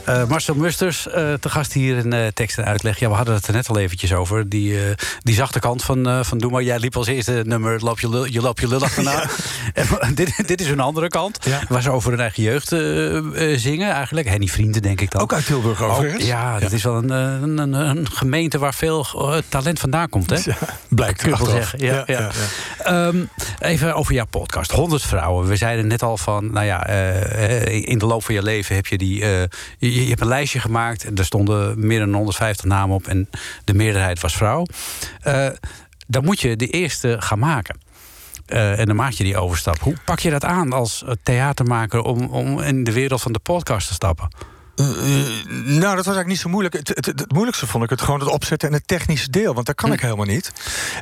Eh, Marcel Musters, eh, te gast hier in eh, tekst en uitleg. Ja, we hadden het er net al eventjes over. Die, die zachte kant van, van Doe Maar. Jij liep als eerste nummer Loop je lul, je, loop je lul achterna. [LAUGHS] En, dit, dit is een andere kant. Ja. Waar ze over hun eigen jeugd zingen eigenlijk. Henny Vrienden, denk ik dan. Ook uit Tilburg overigens. Ja, dat is wel een, een, een, een gemeente waar veel talent vandaan komt. Hè? Blijkt Kun wel zeggen. Ja, ja, Ehm, even over jouw podcast. 100 vrouwen. We zeiden net al van, nou ja, in de loop van je leven heb je die. Je, je hebt een lijstje gemaakt en er stonden meer dan 150 namen op en de meerderheid was vrouw. Eh, dan moet je de eerste gaan maken. Eh, en dan maak je die overstap. Hoe pak je dat aan als theatermaker om, om in de wereld van de podcast te stappen? Eh, nou, dat was eigenlijk niet zo moeilijk. Het, het, het moeilijkste vond ik het gewoon het opzetten en het technische deel. Want dat kan ik helemaal niet.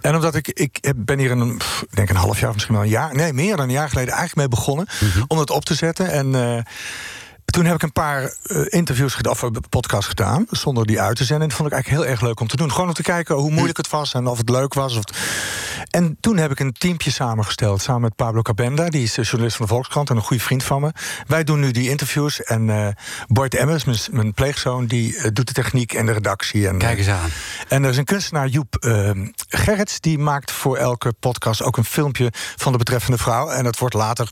En omdat ik, ik ben hier een, pff, ik denk een half jaar, misschien wel een jaar, nee, meer dan een jaar geleden eigenlijk mee begonnen om het op te zetten. En toen heb ik een paar eh, interviews gedaan, of een podcast gedaan, zonder die uit te zenden. En dat vond ik eigenlijk heel erg leuk om te doen. Gewoon om te kijken hoe moeilijk het was en of het leuk was. Of En toen heb ik een teampje samengesteld, samen met Pablo Cabenda, die is eh, journalist van de Volkskrant en een goede vriend van me. Wij doen nu die interviews en eh Bart Emmers, mijn, mijn pleegzoon, die eh, doet de techniek en de redactie. En, Kijk eens eh, aan. en er is een kunstenaar, Joep eh, Gerrits, die maakt voor elke podcast ook een filmpje van de betreffende vrouw. En dat wordt later,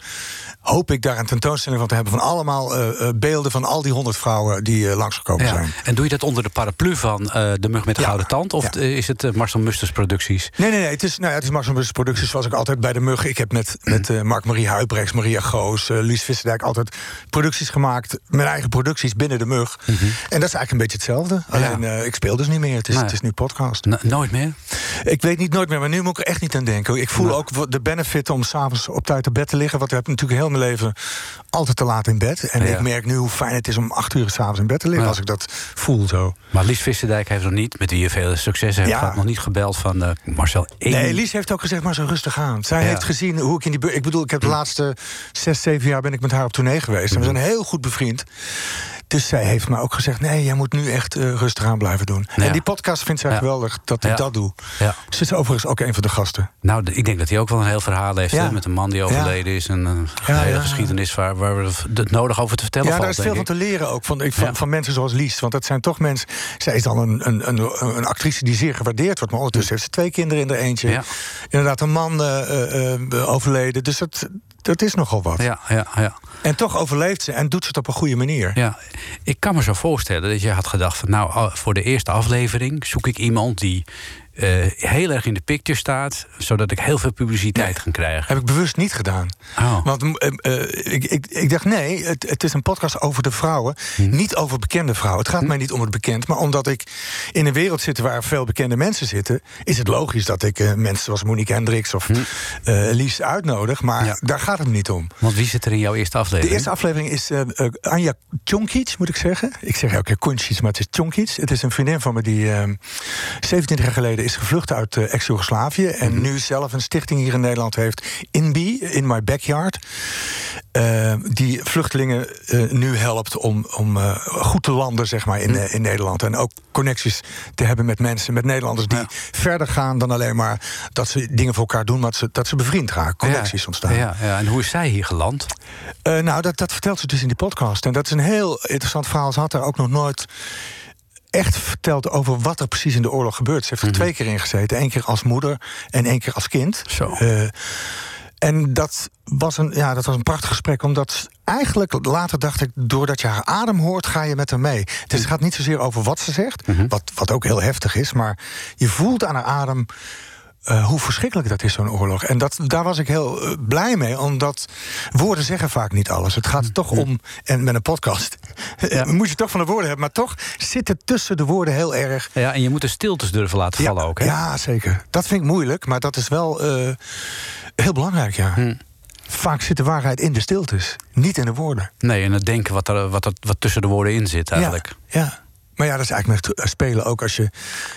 hoop ik, daar een tentoonstelling van te hebben van allemaal eh, eh, beelden van al die honderd vrouwen die eh, langsgekomen Ja. zijn. En doe je dat onder de paraplu van eh, De Mug met de Ja. Gouden Tand? Of Ja. eh, is het eh, Marcel Musters Producties? Nee, nee, nee. Het is, nou ja, het is Max Bus Producties zoals ik altijd bij de Mug. Ik heb met, met eh, Mark-Marie Huibrechts, Maria Goos, eh Lies Visserdijk altijd producties gemaakt. Mijn eigen producties binnen de Mug. En dat is eigenlijk een beetje hetzelfde. Alleen eh, ik speel dus niet meer. Het is, het is nu podcast. No- nooit meer? Ik weet niet nooit meer, maar nu moet ik er echt niet aan denken. Ik voel ook de benefit om s'avonds op tijd op bed te liggen. Want ik heb natuurlijk heel mijn leven altijd te laat in bed. En ik merk nu hoe fijn het is om acht uur s'avonds in bed te liggen. Ja. Als ik dat voel zo. Maar Lies Visserdijk heeft nog niet, met wie je veel succes hebt Ja. gehad, nog niet gebeld van eh, Marcel. één- Nee, Elise heeft ook gezegd, maar zo rustig aan. Zij Ja. heeft gezien hoe ik in die... Ik bedoel, ik heb de laatste zes, zeven jaar ben ik met haar op tournee geweest. En we zijn heel goed bevriend. Dus zij heeft me ook gezegd... nee, jij moet nu echt eh, rustig aan blijven doen. Ja. En die podcast vindt zij Ja. geweldig dat ik Ja. dat doe. Ja. Ze is overigens ook een van de gasten. Nou, de- ik denk dat hij ook wel een heel verhaal heeft hè, met een man die overleden is. En een Ja, hele geschiedenis waar, waar we het nodig over te vertellen Ja, valt. daar is veel van te leren ook. Van, van, mensen zoals Lies. Want dat zijn toch mensen... Zij is dan een, een, een, een actrice die zeer gewaardeerd wordt. Maar ondertussen heeft ze twee kinderen in er eentje. Inderdaad, een man eh, eh, eh, overleden. Dus dat, dat is nogal wat. Ja, ja, ja. En toch overleeft ze en doet ze het op een goede manier. Ja, ik kan me zo voorstellen dat je had gedacht van nou, voor de eerste aflevering zoek ik iemand die eh, heel erg in de picture staat, zodat ik heel veel publiciteit kan krijgen. Heb ik bewust niet gedaan. Oh. Want eh, eh, ik, ik, ik dacht, nee, het, het is een podcast over de vrouwen. Hm. Niet over bekende vrouwen. Het gaat mij niet om het bekend. Maar omdat ik in een wereld zit waar veel bekende mensen zitten... is het logisch dat ik mensen zoals Monique Hendricks of eh Lies uitnodig. Maar Hm. Ja. daar gaat het niet om. Want wie zit er in jouw eerste De aflevering? eerste aflevering is Anja Tjonkic, moet ik zeggen. Ik zeg elke keer Koncic, maar het is Tjonkic. Het is een vriendin van me die eh 27 jaar geleden is gevlucht uit eh, ex-Jugoslavië. En nu zelf een stichting hier in Nederland heeft. INBI, In My Backyard. Eh, die vluchtelingen eh, nu helpt om, om goed te landen zeg maar, in, eh, in Nederland. En ook connecties te hebben met mensen, met Nederlanders... die verder gaan dan alleen maar dat ze dingen voor elkaar doen... maar dat ze, dat ze bevriend raken, connecties ja, ontstaan. Ja, ja, en hoe is zij hier geland? Nou, dat, dat vertelt ze dus in die podcast. En dat is een heel interessant verhaal. Ze had daar ook nog nooit echt verteld over wat er precies in de oorlog gebeurt. Ze heeft er twee keer in gezeten. Eén keer als moeder en één keer als kind. Zo. Eh, En dat was, een, ja, dat was een prachtig gesprek, omdat eigenlijk later dacht ik... doordat je haar adem hoort, ga je met haar mee. Dus het gaat niet zozeer over wat ze zegt, wat, wat ook heel heftig is... maar je voelt aan haar adem eh, hoe verschrikkelijk dat is, zo'n oorlog. En dat, daar was ik heel eh, blij mee, omdat woorden zeggen vaak niet alles. Het gaat toch om, en met een podcast [LAUGHS] moet je toch van de woorden hebben... maar toch zit er tussen de woorden heel erg... Ja, en je moet de stiltes durven laten vallen ook, hè? Ja, zeker. Dat vind ik moeilijk, maar dat is wel eh, heel belangrijk, ja. Hm. Vaak zit de waarheid in de stiltes, niet in de woorden. Nee, en het denken wat, er, wat, er, wat tussen de woorden in zit eigenlijk. Ja, ja. Maar ja, dat is eigenlijk met spelen ook. Als je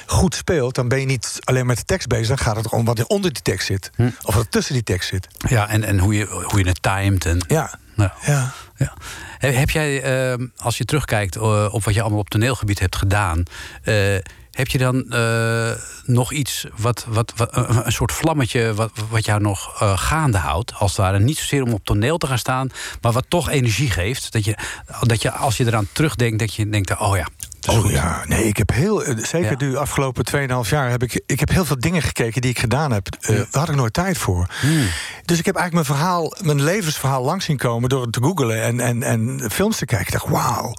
goed speelt, dan ben je niet alleen met de tekst bezig. Dan gaat het om wat er onder die tekst zit. Of wat er tussen die tekst zit. Ja, en, en hoe, je, hoe je het timed. En, Ja, nou, ja. ja. Heb jij, eh, als je terugkijkt eh, op wat je allemaal op toneelgebied hebt gedaan... eh, heb je dan eh, nog iets, wat, wat, wat, een soort vlammetje... wat, wat jou nog gaande houdt, als het ware? Niet zozeer om op toneel te gaan staan... maar wat toch energie geeft. Dat je, dat je als je eraan terugdenkt, dat je denkt... oh ja, Oh goed. ja, nee, ik heb heel, eh, zeker Ja. de afgelopen 2,5 jaar heb ik, ik heb heel veel dingen gekeken die ik gedaan heb. Eh, Daar had ik nooit tijd voor. Hmm. Dus ik heb eigenlijk mijn verhaal, mijn levensverhaal langs zien komen door het te googlen en, en, en films te kijken. Ik dacht, wauw.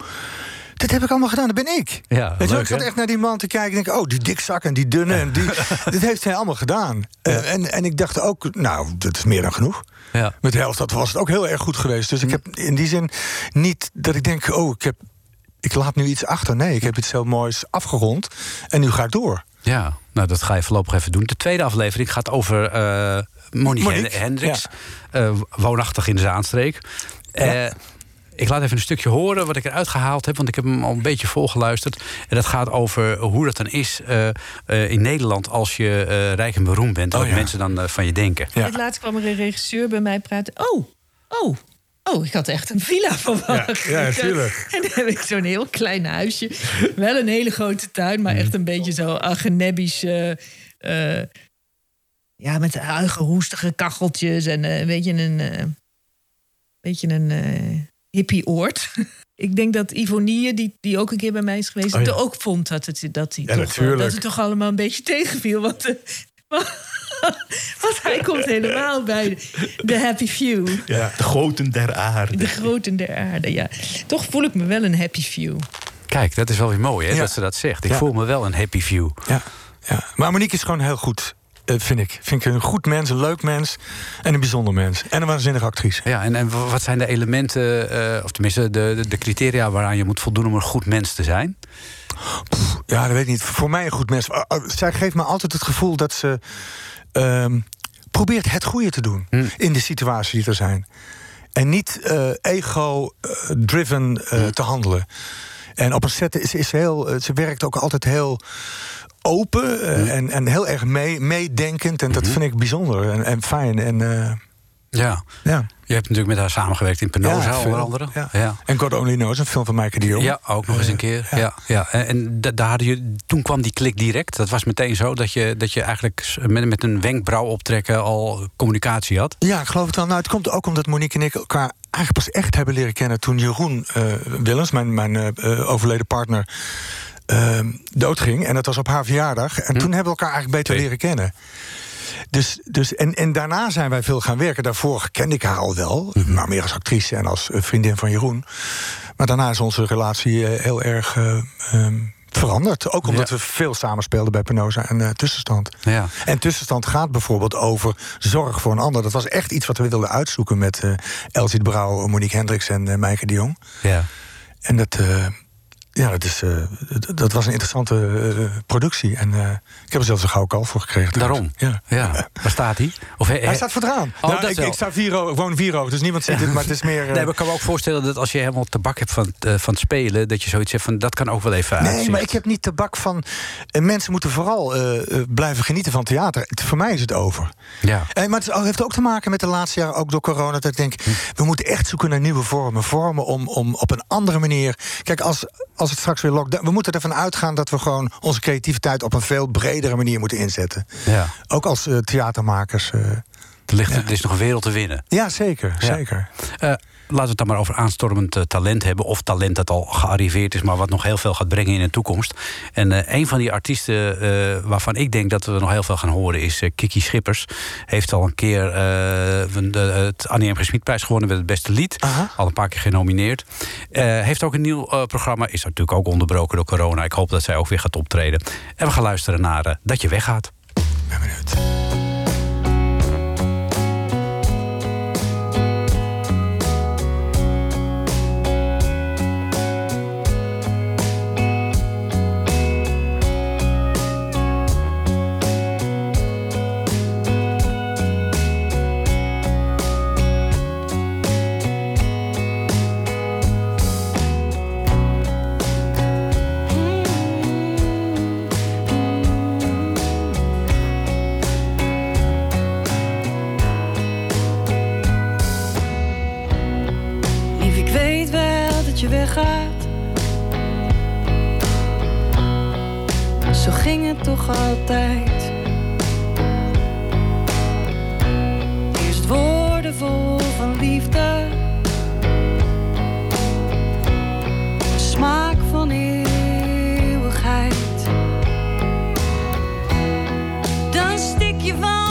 Dit heb ik allemaal gedaan, dat ben ik. Ja, Weet leuk, ik zat echt naar die man te kijken en denk, oh, die dikzak en die dunne en die. [LAUGHS] dit heeft hij allemaal gedaan. Eh, en, en ik dacht ook, nou, dat is meer dan genoeg. Ja. Met de helft, dat was het ook heel erg goed geweest. Dus ik heb in die zin niet dat ik denk, oh, ik, heb, ik laat nu iets achter. Nee, ik heb iets heel moois afgerond en nu ga ik door. Ja, nou dat ga je voorlopig even doen. De tweede aflevering gaat over eh Monique, Monique, Hendricks. eh, woonachtig in de Zaanstreek. Eh, ik laat even een stukje horen wat ik eruit gehaald heb... want ik heb hem al een beetje volgeluisterd. En dat gaat over hoe dat dan is eh, eh, in Nederland... als je eh, rijk en beroemd bent. en Oh, wat ja. mensen dan van je denken. Ja. Het laatst kwam er een regisseur bij mij praten. Oh, oh, oh, ik had echt een villa [LAUGHS] verwacht. Ja, ja, Ik, eh, tuurlijk. En dan heb ik zo'n heel klein huisje. Wel een hele grote tuin, maar echt een beetje zo agenebbisch. eh, ja, met eigen roestige kacheltjes en eh, een beetje een, eh beetje een hippie-oord. [LAUGHS] Ik denk dat Ivonie, die, die ook een keer bij mij is geweest, Oh, ja. ook vond dat het, dat, hij Ja, toch, natuurlijk. dat het toch allemaal een beetje tegenviel. Want, [LAUGHS] want hij komt helemaal bij de happy few. Ja, de groten der aarde. De groten der aarde, ja. Toch voel ik me wel een happy few. Kijk, dat is wel weer mooi hè, Ja. dat ze dat zegt. Ik Ja. voel me wel een happy view. Ja, ja. Maar Monique is gewoon heel goed, vind ik. Vind ik een goed mens, een leuk mens en een bijzonder mens. En een waanzinnige actrice. Ja, en, en wat zijn de elementen, eh, of tenminste de, de, de criteria waaraan je moet voldoen om een goed mens te zijn? Ja, dat weet ik niet. Voor mij een goed mens. Uh, Zij geeft me altijd het gevoel dat ze ehm, probeert het goede te doen Hm. in de situaties die er zijn. En niet eh, ego-driven Hm. te handelen. En op een set is, is ze heel, eh, ze werkt ook altijd heel open eh, en, en heel erg mee, meedenkend. En dat vind ik bijzonder en, en fijn. En, eh, Ja. ja. Je hebt natuurlijk met haar samengewerkt in Penosa, Ja, onder andere. Ja. ja. En God Only Knows, een film van Maaike de Jong. Ja, ook nog eens een Eh, keer. Ja. Ja, En, en da- daar hadden je, toen kwam die klik direct. Dat was meteen zo dat je, dat je eigenlijk met, met een wenkbrauw optrekken al communicatie had. Ja, ik geloof het wel. Nou, het komt ook omdat Monique en ik elkaar eigenlijk pas echt hebben leren kennen toen Jeroen eh, Willems, mijn, mijn overleden partner, eh, doodging. En dat was op haar verjaardag. En toen hebben we elkaar eigenlijk beter leren kennen. Dus, dus, en, en daarna zijn wij veel gaan werken. Daarvoor kende ik haar al wel, maar meer als actrice en als eh, vriendin van Jeroen. Maar daarna is onze relatie eh, heel erg eh, ehm, veranderd. Ook omdat Ja. we veel samenspeelden bij Penosa en Tussenstand. Ja. En tussenstand gaat bijvoorbeeld over zorg voor een ander. Dat was echt iets wat we wilden uitzoeken met eh Elsie de Brouw, Monique Hendricks en Maaike de Jong. Ja. En dat, ja, dat, is, eh, dat, was een interessante eh, productie. En eh, ik heb er zelfs een gouden kalf voor gekregen. Daarom. Ja. Ja. Waar staat hij? Of, he- Hij staat vooraan. Oh, nou, ik, ik, sta vier, ik woon vier dus niemand ziet het. Maar het is meer... [LAUGHS] eh, Nee, maar ik kan me ook voorstellen dat als je helemaal tabak hebt van, eh, van het spelen... dat je zoiets hebt van, dat kan ook wel even Nee, uitzicht. maar ik heb niet tabak van. eh, mensen moeten vooral eh, eh, blijven genieten van theater. Het- voor mij is het over. Ja. Eh, maar het heeft ook te maken met de laatste jaren, ook door corona. Dat ik denk, we moeten echt zoeken naar nieuwe vormen. Vormen om, om op een andere manier. Kijk, als, als het straks weer lockdown. We moeten ervan uitgaan dat we gewoon onze creativiteit op een veel bredere manier moeten inzetten. Ja. Ook als eh, theatermakers. eh, Er, ligt, er is nog een wereld te winnen. Ja, zeker. Ja. zeker. Laten we het dan maar over aanstormend eh, talent hebben. Of talent dat al gearriveerd is, maar wat nog heel veel gaat brengen in de toekomst. En eh, een van die artiesten eh, waarvan ik denk dat we nog heel veel gaan horen is Kiki Schippers. Heeft al een keer eh, de- het Annie M. G. Smitprijs gewonnen met het beste lied. Al een paar keer genomineerd. Eh, heeft ook een nieuw eh, programma. Is natuurlijk ook onderbroken door corona. Ik hoop dat zij ook weer gaat optreden. En we gaan luisteren naar Dat je weggaat. Ben benieuwd. Dan stik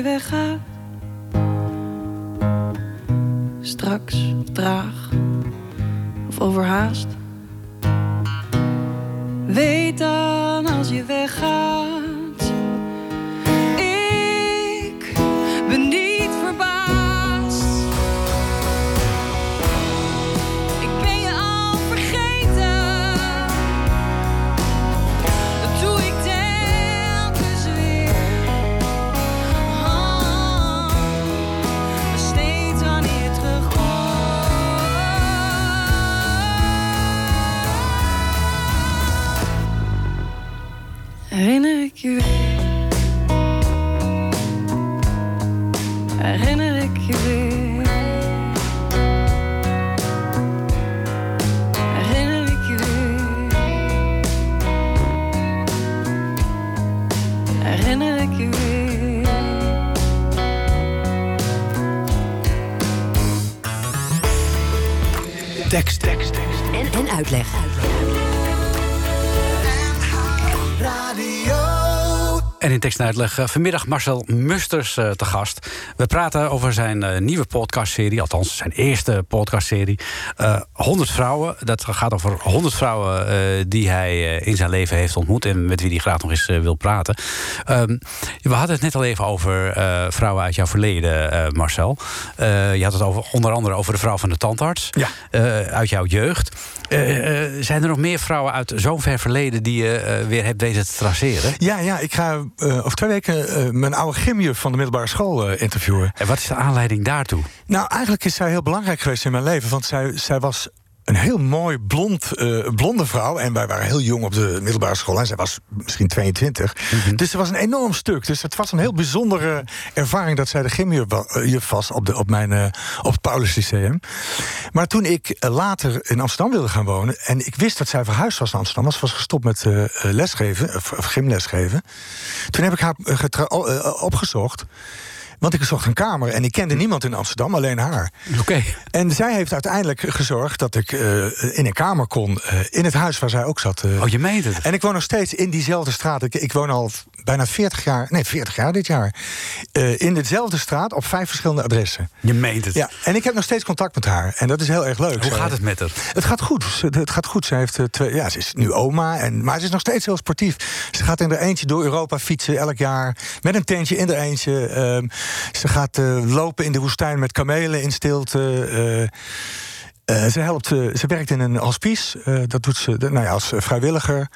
je weggaat. Herinner ik je weer. Tekst, tekst, tekst. En, en uitleg. En in tekst en uitleg eh, vanmiddag Marcel Musters eh, te gast. We praten over zijn eh, nieuwe podcastserie, althans zijn eerste podcastserie. Eh 100 vrouwen. Dat gaat over 100 vrouwen die hij in zijn leven heeft ontmoet en met wie hij graag nog eens wil praten. Ehm, we hadden het net al even over vrouwen uit jouw verleden, Marcel. Je had het over, onder andere over de vrouw van de tandarts eh, uit jouw jeugd. Zijn er nog meer vrouwen uit zo'n ver verleden die je weer hebt weten te traceren? Ja, ja, ik ga eh, over twee weken eh, mijn oude gymjuf van de middelbare school eh, interviewen. En wat is de aanleiding daartoe? Nou, eigenlijk is zij heel belangrijk geweest in mijn leven. Want zij, zij was een heel mooi blond, eh, blonde vrouw. En wij waren heel jong op de middelbare school. En zij was misschien 22. Dus ze was een enorm stuk. Dus het was een heel bijzondere ervaring... dat zij de gymjuf eh, juf was op, de, op, mijn, eh, op het Paulus Lyceum. Maar toen ik later in Amsterdam wilde gaan wonen... en ik wist dat zij verhuisd was naar Amsterdam... was ze was gestopt met lesgeven, of, of gymlesgeven... toen heb ik haar opgezocht... Want ik zocht een kamer en ik kende niemand in Amsterdam, alleen haar. Oké. En zij heeft uiteindelijk gezorgd dat ik eh, in een kamer kon. eh, in het huis waar zij ook zat. eh. Oh, je meent het? En ik woon nog steeds in diezelfde straat. Ik, ik woon al bijna 40 jaar, nee, 40 jaar dit jaar. eh, in dezelfde straat op vijf verschillende adressen. Je meent het. Ja, en ik heb nog steeds contact met haar. En dat is heel erg leuk. Hoe gaat het met haar? het gaat goed. Ze- Het gaat goed. Ze, heeft eh, twee, ja, ze is nu oma. En, maar ze is nog steeds heel sportief. Ze gaat in er eentje door Europa fietsen elk jaar. Met een tentje in er eentje. Ehm, ze gaat eh, lopen in de woestijn met kamelen in stilte. Ze, helpt, ze werkt in een hospice. Dat doet ze nou ja, als vrijwilliger.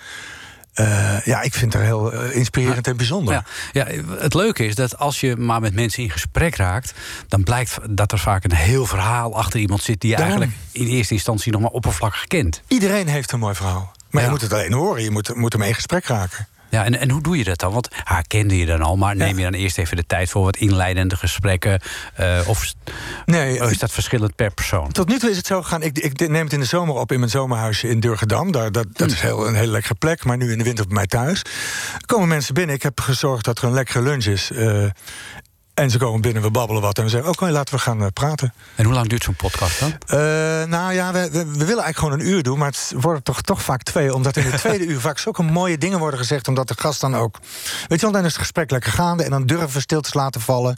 Eh, ja, ik vind haar heel eh, inspirerend en bijzonder. Ja, ja, het leuke is dat als je maar met mensen in gesprek raakt... dan blijkt dat er vaak een heel verhaal achter iemand zit... die je Daarom. eigenlijk in eerste instantie nog maar oppervlakkig kent. Iedereen heeft een mooi verhaal. Maar Ja. je moet het alleen horen. Je moet, moet ermee in gesprek raken. Ja, en, en hoe doe je dat dan? Want haar kende je dan al, maar neem je dan eerst even de tijd voor wat inleidende gesprekken? eh, of Nee, of is dat verschillend per persoon? Tot nu toe is het zo gegaan. Ik, ik neem het in de zomer op in mijn zomerhuisje in Durgedam. Daar, dat dat is heel, een hele lekkere plek. Maar nu in de winter bij mij thuis. Er komen mensen binnen. Ik heb gezorgd dat er een lekkere lunch is. eh, en ze komen binnen, we babbelen wat. En we zeggen, oké, laten we gaan eh, praten. En hoe lang duurt zo'n podcast dan? Eh, nou ja, we, we, we willen eigenlijk gewoon een uur doen. Maar het worden toch, toch vaak twee. Omdat in het [LAUGHS] tweede uur vaak zulke mooie dingen worden gezegd. Omdat de gast dan ook... Weet je wel, dan is het gesprek lekker gaande. En dan durven we stiltes laten vallen.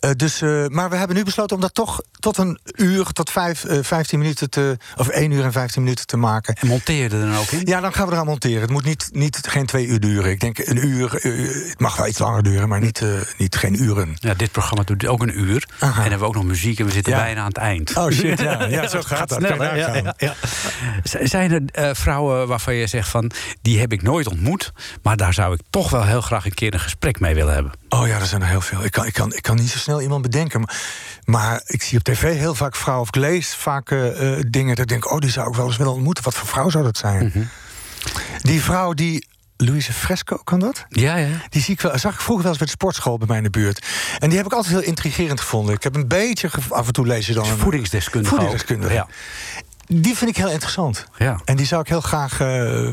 Eh, dus, eh, maar we hebben nu besloten om dat toch tot een uur, tot vijf, eh, 15 minuten te. of één uur en 15 minuten te maken. En monteer er dan ook in? Ja, dan gaan we eraan monteren. Het moet niet, niet geen twee uur duren. Ik denk een uur. eh, het mag wel iets langer duren, maar niet, eh, niet geen uren. Ja, dit programma doet ook een uur. En hebben we ook nog muziek en we zitten Ja. bijna aan het eind. Oh shit, ja. ja [LAUGHS] zo gaat dat. snel? Ja, Zijn er eh, vrouwen waarvan je zegt van... die heb ik nooit ontmoet... maar daar zou ik toch wel heel graag een keer een gesprek mee willen hebben? Oh ja, er zijn er heel veel. Ik kan, ik kan, ik kan niet zo snel iemand bedenken. Maar, maar ik zie op tv heel vaak vrouwen... of ik lees vaak eh, eh, dingen dat ik denk... oh, die zou ik wel eens willen ontmoeten. Wat voor vrouw zou dat zijn? Mhm. Die vrouw die... Louise Fresco, kan dat? Ja, ja. Die zie ik wel, zag ik vroeger wel eens bij de sportschool bij mij in de buurt. En die heb ik altijd heel intrigerend gevonden. Ik heb een beetje... af en toe lees je dan... een- Voedingsdeskundige. Voedingsdeskundige. Ja. Die vind ik heel interessant. Ja. En die zou ik heel graag eh,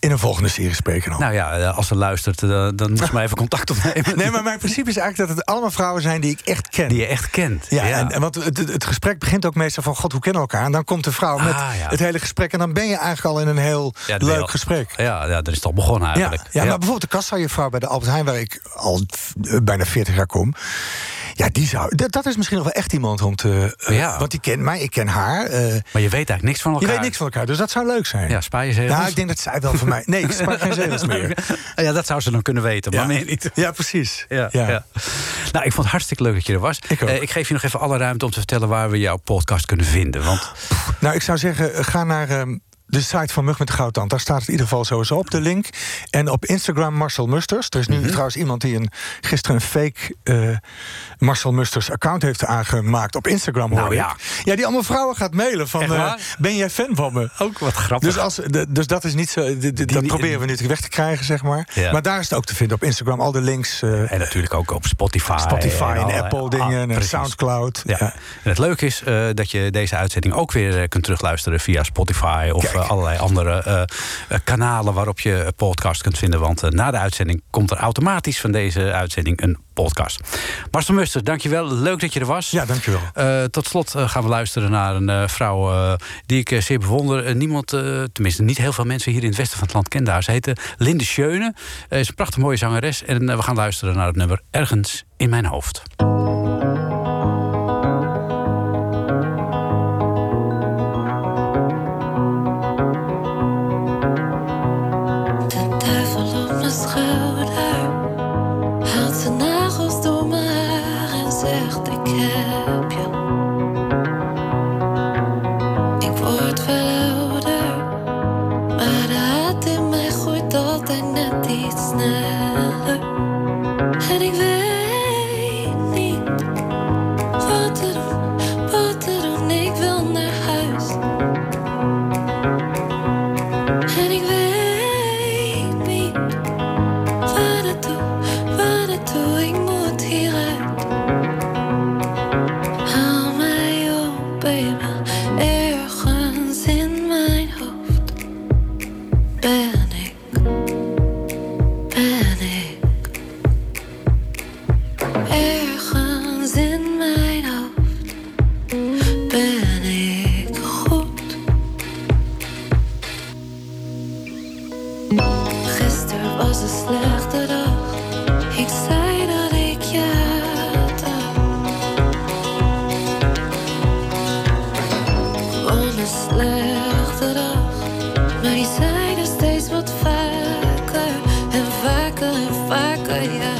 in een volgende serie spreken. Dan. Nou ja, eh, als ze luistert, eh, dan moet ze maar even [LAUGHS] contact opnemen. Nee, maar mijn principe is eigenlijk dat het allemaal vrouwen zijn die ik echt ken. Die je echt kent. Ja, En, en want het, het- gesprek begint ook meestal van... God, hoe kennen we elkaar? En dan komt de vrouw met Ah, ja. het hele gesprek... en dan ben je eigenlijk al in een heel Ja, leuk al- gesprek. Ja, ja, dat is al begonnen eigenlijk. ja, maar bijvoorbeeld de kassajuffrouw bij de Albert Heijn... waar ik al eh, bijna 40 jaar kom... Ja, die zou, dat, dat is misschien nog wel echt iemand om te... eh, Ja. Want die kent mij, ik ken haar. eh, Maar je weet eigenlijk niks van je elkaar. weet niks van elkaar, dus dat zou leuk zijn. Ja, spaar je zegels? Nou, ik denk dat zij wel van mij... Nee, ik spaar geen zegels [LAUGHS] meer. Ja, dat zou ze dan kunnen weten, maar Ja. meer niet. Ja, precies. Ja, ja. Ja. Nou, ik vond het hartstikke leuk dat je er was. Ik. Eh, ik geef je nog even alle ruimte om te vertellen waar we jouw podcast kunnen vinden. Want Nou, ik zou zeggen, ga naar ehm, de site van Mug met de Goudtand. Daar staat het in ieder geval sowieso op de link. En op Instagram Marcel Musters. Er is nu Mhm. trouwens iemand die een, gisteren een fake eh, Marcel Musters account heeft aangemaakt op Instagram. hoor Nou ik. ja. ja, die allemaal vrouwen gaat mailen van... Eh, ben jij fan van me? ook wat grappig. Dus, als, dus dat is niet zo. de- dat proberen we nu weg te krijgen, zeg maar. Ja. Maar daar is het ook te vinden op Instagram. Al de links. eh, en natuurlijk ook op Spotify. Spotify en, Apple dingen. Ah, en precies. Soundcloud. Ja. En het leuke is dat je deze uitzending ook weer kunt terugluisteren via Spotify of Kijk. Allerlei andere eh, eh, kanalen waarop je podcast kunt vinden. Want eh, na de uitzending komt er automatisch van deze uitzending een podcast. Marcel Musters, dankjewel. Leuk dat je er was. Ja, dankjewel. Eh, tot slot gaan we luisteren naar een vrouw die ik zeer bewonder. Niemand, tenminste niet heel veel mensen hier in het westen van het land kennen haar. Ze heette Linde Schöne. Is een prachtig mooie zangeres. En we gaan luisteren naar het nummer Ergens in mijn hoofd. yeah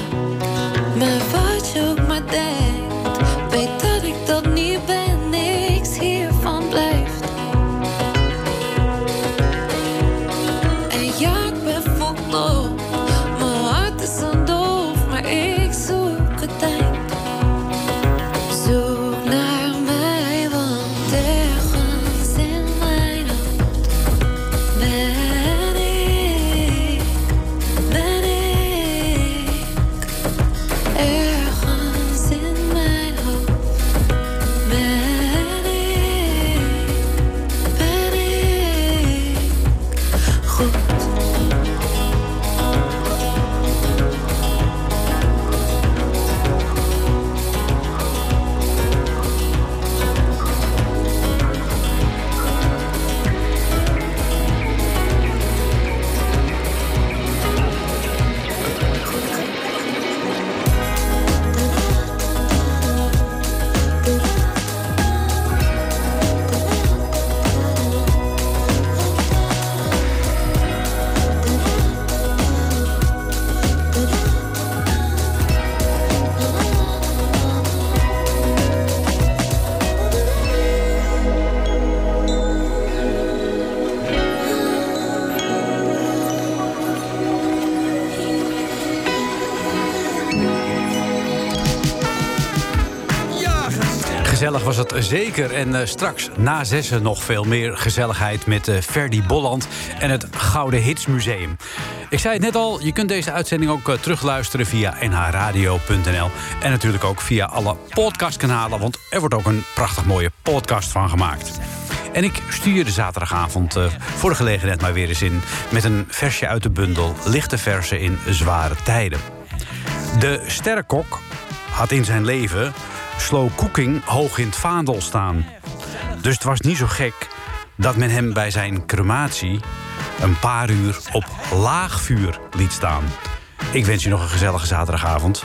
was het zeker. En eh, straks na zessen nog veel meer gezelligheid met eh Ferdy Bolland en het Gouden Hits Museum. Ik zei het net al, je kunt deze uitzending ook eh, terugluisteren via nhradio.nl. En natuurlijk ook via alle podcastkanalen, want er wordt ook een prachtig mooie podcast van gemaakt. En ik stuur de zaterdagavond eh, voor de gelegenheid maar weer eens in... met een versje uit de bundel Lichte Versen in Zware Tijden. De sterrenkok had in zijn leven slow cooking hoog in het vaandel staan. Dus het was niet zo gek dat men hem bij zijn crematie... een paar uur op laag vuur liet staan. Ik wens je nog een gezellige zaterdagavond.